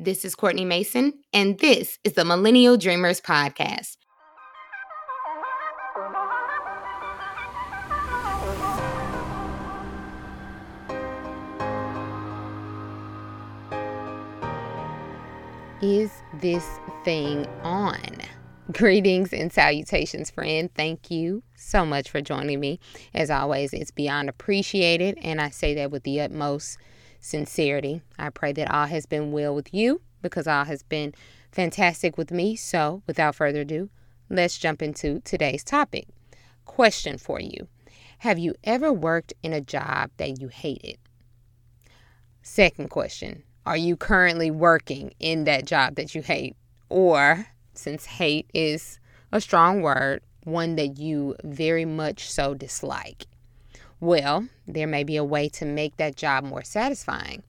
This is Courtney Mason, and this is the Millennial Dreamers Podcast. Is this thing on? Greetings and salutations, friend. Thank you so much for joining me. As always, it's beyond appreciated, and I say that with the utmost sincerity. I pray that all has been well with you because all has been fantastic with me. So, without further ado, let's jump into today's topic. Question for you Have you ever worked in a job that you hated? Second question Are you currently working in that job that you hate? Or, since hate is a strong word, one that you very much so dislike. Well, there may be a way to make that job more satisfying,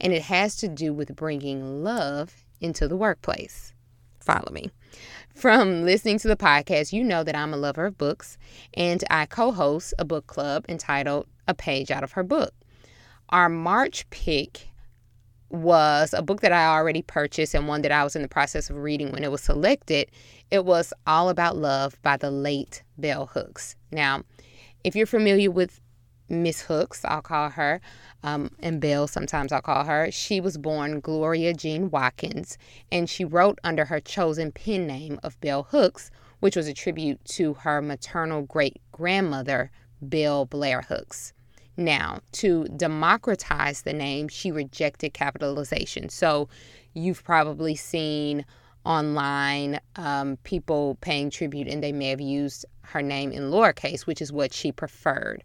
and it has to do with bringing love into the workplace. Follow me. From listening to the podcast, you know that I'm a lover of books, and I co host a book club entitled A Page Out of Her Book. Our March pick was a book that I already purchased and one that I was in the process of reading when it was selected. It was All About Love by the late Bell Hooks. Now, if you're familiar with Miss Hooks, I'll call her, um, and Bell, sometimes I'll call her. She was born Gloria Jean Watkins, and she wrote under her chosen pen name of Bell Hooks, which was a tribute to her maternal great grandmother, Bell Blair Hooks. Now, to democratize the name, she rejected capitalization. So you've probably seen online um, people paying tribute and they may have used her name in lowercase, which is what she preferred.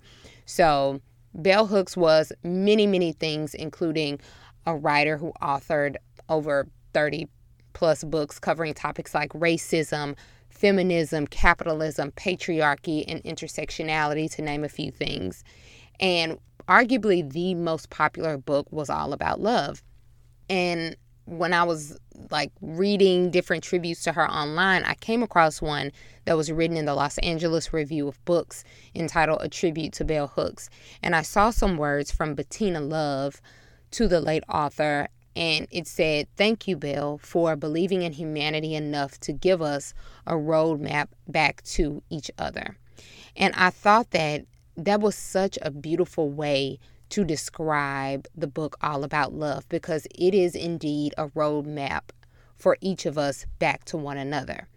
So, Bell Hooks was many, many things, including a writer who authored over 30 plus books covering topics like racism, feminism, capitalism, patriarchy, and intersectionality, to name a few things. And arguably the most popular book was all about love. And when I was like reading different tributes to her online, I came across one that was written in the Los Angeles Review of Books entitled A Tribute to Bell Hooks. And I saw some words from Bettina Love to the late author, and it said, Thank you, Bell, for believing in humanity enough to give us a roadmap back to each other. And I thought that that was such a beautiful way to describe the book All About Love because it is indeed a roadmap for each of us back to one another.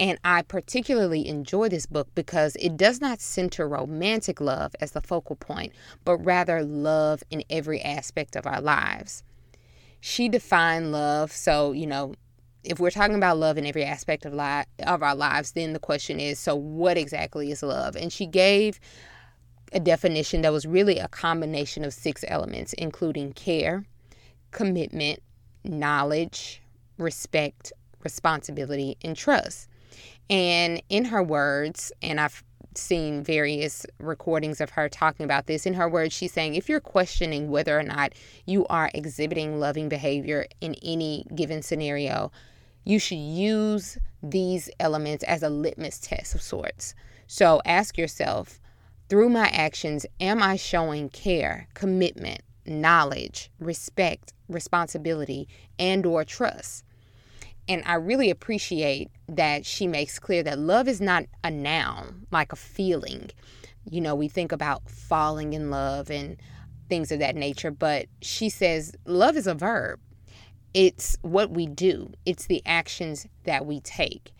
And I particularly enjoy this book because it does not center romantic love as the focal point, but rather love in every aspect of our lives. She defined love, so, you know, if we're talking about love in every aspect of li- of our lives, then the question is, so what exactly is love? And she gave a definition that was really a combination of six elements, including care, commitment, knowledge, respect, responsibility, and trust. And in her words, and I've seen various recordings of her talking about this. In her words, she's saying if you're questioning whether or not you are exhibiting loving behavior in any given scenario, you should use these elements as a litmus test of sorts. So ask yourself through my actions, am I showing care, commitment, knowledge, respect, responsibility, and or trust? And I really appreciate that she makes clear that love is not a noun, like a feeling. You know, we think about falling in love and things of that nature, but she says love is a verb. It's what we do, it's the actions that we take.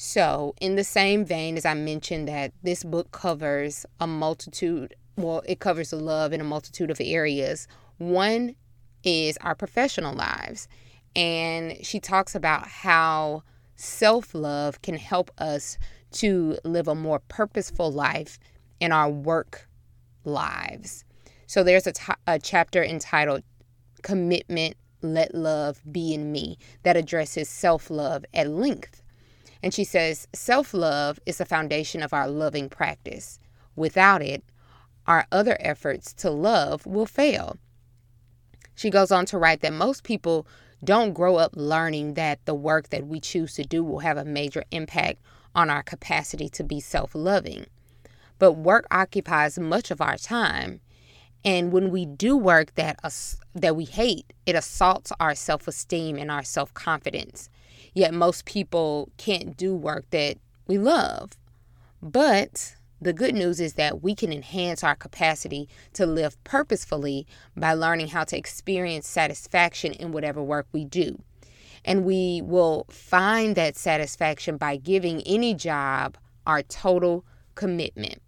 So, in the same vein as I mentioned that this book covers a multitude, well, it covers the love in a multitude of areas. One is our professional lives. And she talks about how self love can help us to live a more purposeful life in our work lives. So, there's a, t- a chapter entitled Commitment, Let Love Be in Me that addresses self love at length. And she says, self love is the foundation of our loving practice. Without it, our other efforts to love will fail. She goes on to write that most people don't grow up learning that the work that we choose to do will have a major impact on our capacity to be self loving. But work occupies much of our time. And when we do work that that we hate, it assaults our self-esteem and our self-confidence. Yet most people can't do work that we love. But the good news is that we can enhance our capacity to live purposefully by learning how to experience satisfaction in whatever work we do. And we will find that satisfaction by giving any job our total commitment.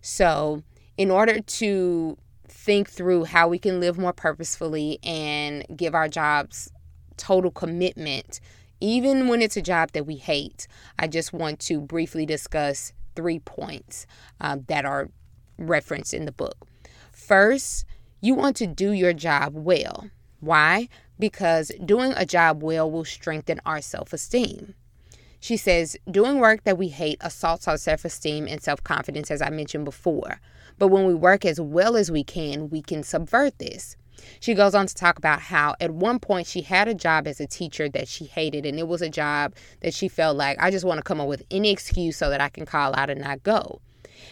So, in order to think through how we can live more purposefully and give our jobs total commitment, even when it's a job that we hate, I just want to briefly discuss three points uh, that are referenced in the book. First, you want to do your job well. Why? Because doing a job well will strengthen our self esteem. She says, doing work that we hate assaults our self esteem and self confidence, as I mentioned before. But when we work as well as we can, we can subvert this. She goes on to talk about how at one point she had a job as a teacher that she hated, and it was a job that she felt like I just want to come up with any excuse so that I can call out and not go.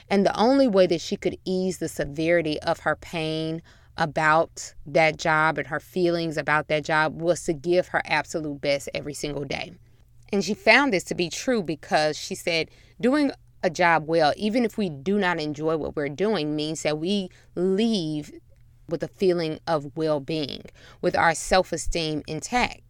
And the only way that she could ease the severity of her pain about that job and her feelings about that job was to give her absolute best every single day. And she found this to be true because she said doing a job well, even if we do not enjoy what we're doing, means that we leave with a feeling of well being, with our self esteem intact.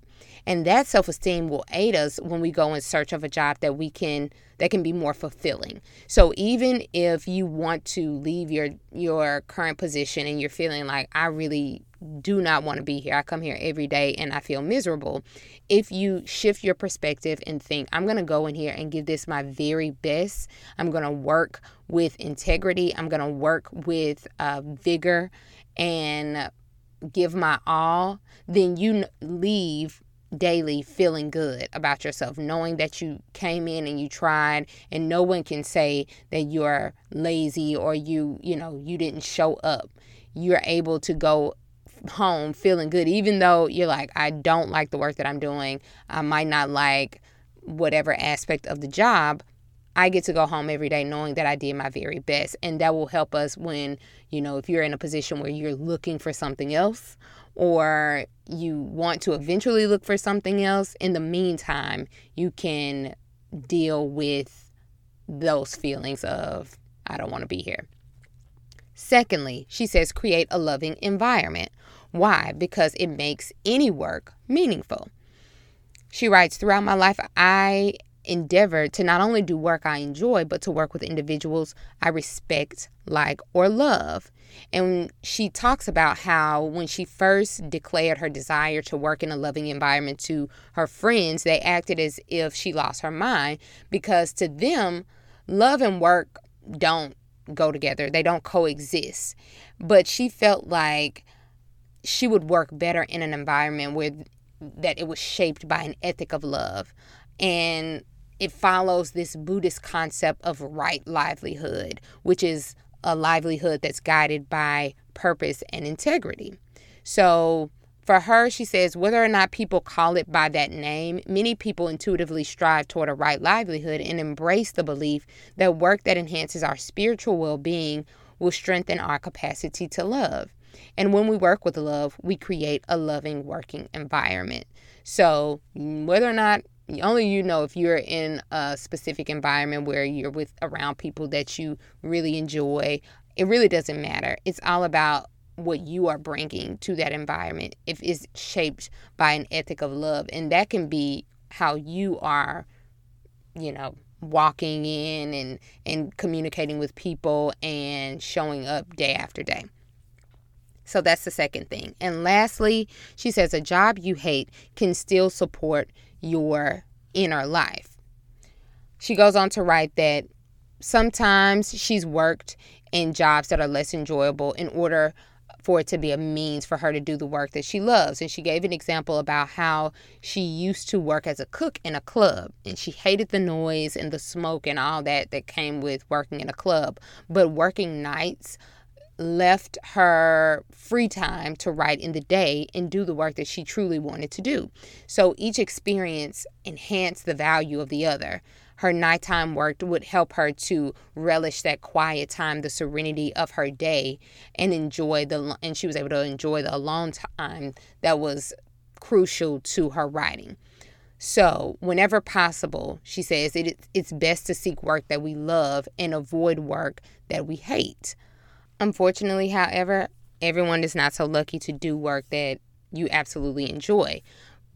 And that self esteem will aid us when we go in search of a job that we can that can be more fulfilling. So even if you want to leave your your current position and you're feeling like I really do not want to be here. I come here every day and I feel miserable. If you shift your perspective and think, I'm going to go in here and give this my very best, I'm going to work with integrity, I'm going to work with uh, vigor and give my all, then you leave daily feeling good about yourself, knowing that you came in and you tried, and no one can say that you're lazy or you, you know, you didn't show up. You're able to go home feeling good, even though you're like, I don't like the work that I'm doing. I might not like whatever aspect of the job, I get to go home every day knowing that I did my very best. And that will help us when, you know, if you're in a position where you're looking for something else or you want to eventually look for something else, in the meantime, you can deal with those feelings of, I don't want to be here. Secondly, she says, create a loving environment. Why? Because it makes any work meaningful. She writes, Throughout my life, I endeavor to not only do work I enjoy, but to work with individuals I respect, like, or love. And she talks about how when she first declared her desire to work in a loving environment to her friends, they acted as if she lost her mind because to them, love and work don't go together, they don't coexist. But she felt like she would work better in an environment where that it was shaped by an ethic of love and it follows this Buddhist concept of right livelihood, which is a livelihood that's guided by purpose and integrity. So, for her, she says, whether or not people call it by that name, many people intuitively strive toward a right livelihood and embrace the belief that work that enhances our spiritual well being will strengthen our capacity to love. And when we work with love, we create a loving working environment. So, whether or not only you know if you're in a specific environment where you're with around people that you really enjoy it really doesn't matter. It's all about what you are bringing to that environment. If it's shaped by an ethic of love and that can be how you are you know walking in and and communicating with people and showing up day after day so that's the second thing. And lastly, she says a job you hate can still support your inner life. She goes on to write that sometimes she's worked in jobs that are less enjoyable in order for it to be a means for her to do the work that she loves. And she gave an example about how she used to work as a cook in a club and she hated the noise and the smoke and all that that came with working in a club. But working nights left her free time to write in the day and do the work that she truly wanted to do. So each experience enhanced the value of the other. Her nighttime work would help her to relish that quiet time, the serenity of her day, and enjoy the and she was able to enjoy the alone time that was crucial to her writing. So, whenever possible, she says it, it's best to seek work that we love and avoid work that we hate. Unfortunately, however, everyone is not so lucky to do work that you absolutely enjoy.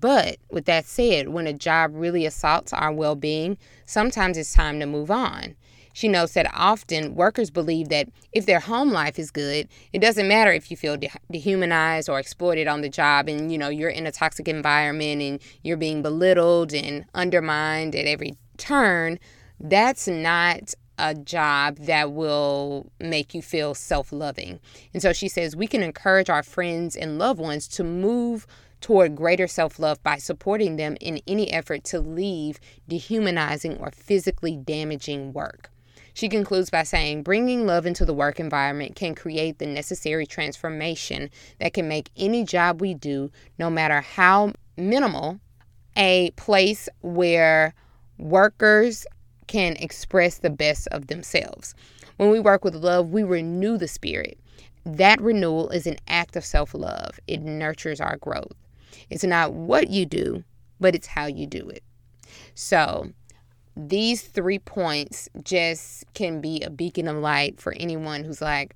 But with that said, when a job really assaults our well being, sometimes it's time to move on. She notes that often workers believe that if their home life is good, it doesn't matter if you feel de- dehumanized or exploited on the job and you know you're in a toxic environment and you're being belittled and undermined at every turn. That's not a job that will make you feel self loving. And so she says we can encourage our friends and loved ones to move toward greater self love by supporting them in any effort to leave dehumanizing or physically damaging work. She concludes by saying, bringing love into the work environment can create the necessary transformation that can make any job we do, no matter how minimal, a place where workers can express the best of themselves. When we work with love, we renew the spirit. That renewal is an act of self love, it nurtures our growth. It's not what you do, but it's how you do it. So, these three points just can be a beacon of light for anyone who's like,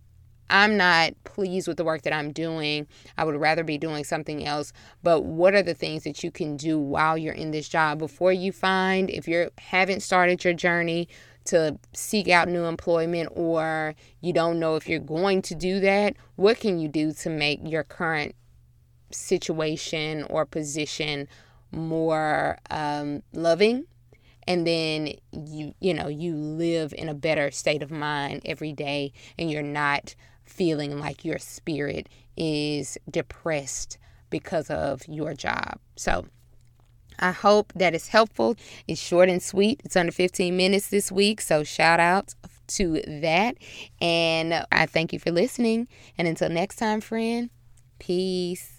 I'm not pleased with the work that I'm doing. I would rather be doing something else. But what are the things that you can do while you're in this job before you find, if you haven't started your journey to seek out new employment or you don't know if you're going to do that, what can you do to make your current situation or position more um, loving and then you you know you live in a better state of mind every day and you're not feeling like your spirit is depressed because of your job so I hope that is helpful. It's short and sweet. It's under 15 minutes this week. So, shout out to that. And I thank you for listening. And until next time, friend, peace.